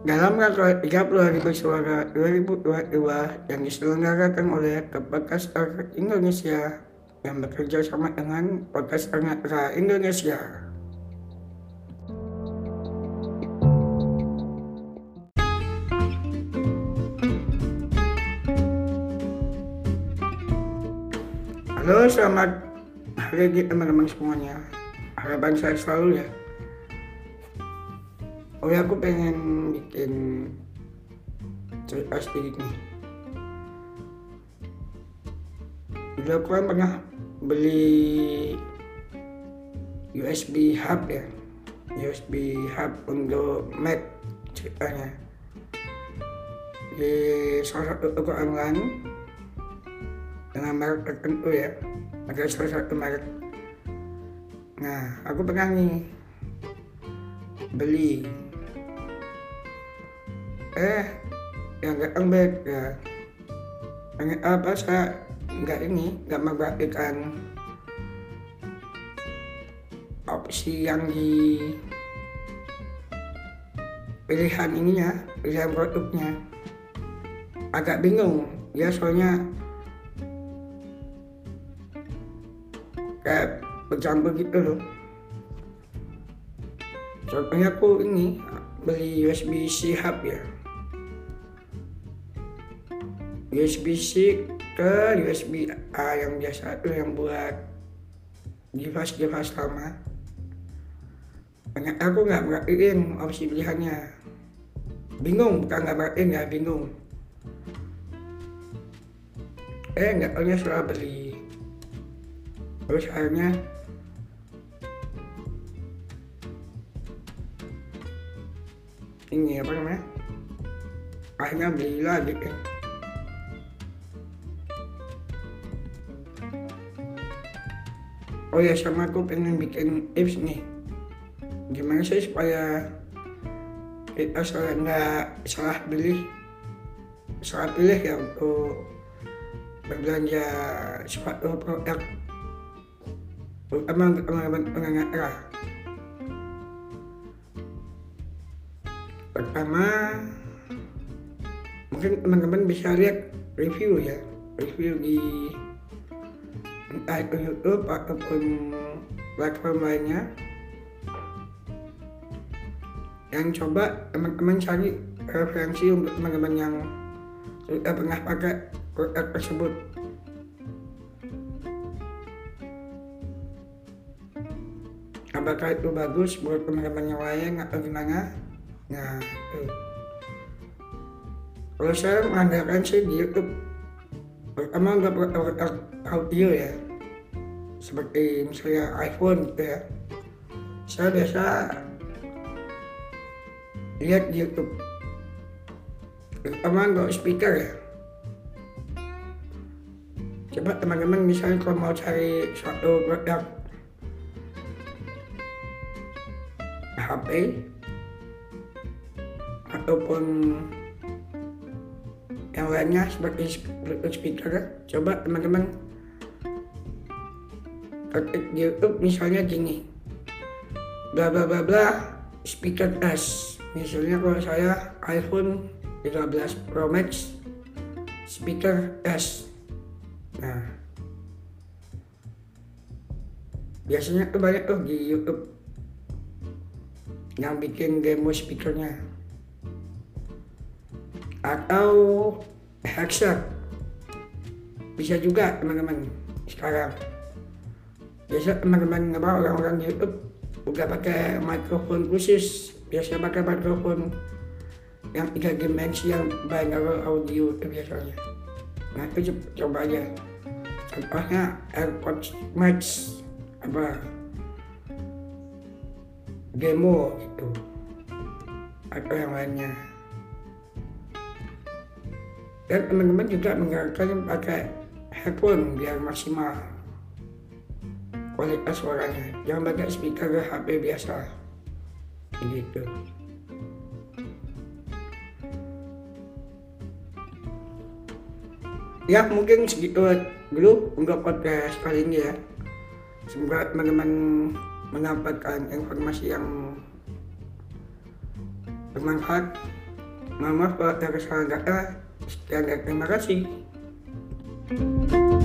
Dalam rangka 30 Hari Bersuara 2022 yang diselenggarakan oleh Kepodcaster Indonesia yang bekerja sama dengan Podcaster Netra Indonesia. Halo, selamat hari ini teman-teman semuanya. Harapan saya selalu ya. Oh ya, aku pengen bikin cerita sedikit nih. Dulu aku kan pernah beli USB hub ya. USB hub untuk Mac ceritanya. Di salah satu toko online dengan merek tertentu ya. Ada salah satu merek. Nah, aku pernah nih beli eh yang nggak baik ya. Pengen apa saya nggak ini nggak memperhatikan opsi yang di pilihan ininya pilihan produknya. Agak bingung ya soalnya kayak bercampur gitu loh. Contohnya aku ini beli USB-C hub ya USB-C ke USB A yang biasa tuh yang buat device device lama banyak aku nggak merhatiin opsi pilihannya. Bingung bukan nggak merhatiin ya bingung. Eh nggak tahunya setelah beli. Terus akhirnya ini apa namanya? Akhirnya beli lagi kan oh ya sama aku pengen bikin tips nih. Gimana sih supaya kita salah nggak salah pilih? Salah pilih ya untuk berbelanja suatu produk terutama untuk teman-teman pengenara pertama mungkin teman-teman bisa lihat review ya review di entah itu YouTube ataupun platform lainnya yang coba teman-teman cari referensi untuk teman-teman yang sudah pernah pakai produk tersebut. Apakah itu bagus buat teman-teman yang lain atau gimana? Nah itu kalau saya mengandalkan sih di YouTube pertama nggak produk audio ya? Seperti misalnya iPhone gitu ya. Saya biasa lihat di YouTube. Pertama nggak speaker ya? Coba teman-teman misalnya kalau mau cari suatu produk HP ataupun yang lainnya Bluetooth speaker coba teman-teman. Ketik di YouTube misalnya gini. Bla bla bla bla speaker S. Misalnya kalau saya iPhone 13 Pro Max speaker S. Nah. Biasanya tuh banyak tuh di YouTube. Yang bikin demo speakernya atau headset bisa juga teman-teman sekarang. Biasa teman-teman apa orang-orang YouTube udah pakai mikrofon khusus. Biasa pakai mikrofon yang tiga dimensi yang binaural audio itu biasanya. Nah itu coba aja. Contohnya AirPods Max apa? Demo gitu. Atau yang lainnya dan teman-teman juga menggunakan pakai headphone biar maksimal kualitas suaranya. Jangan pakai speaker HP biasa. Gitu ya mungkin segitu dulu untuk podcast kali ini ya. Semoga teman-teman mendapatkan informasi yang bermanfaat. Mohon maaf kalau ada terima kasih. thank you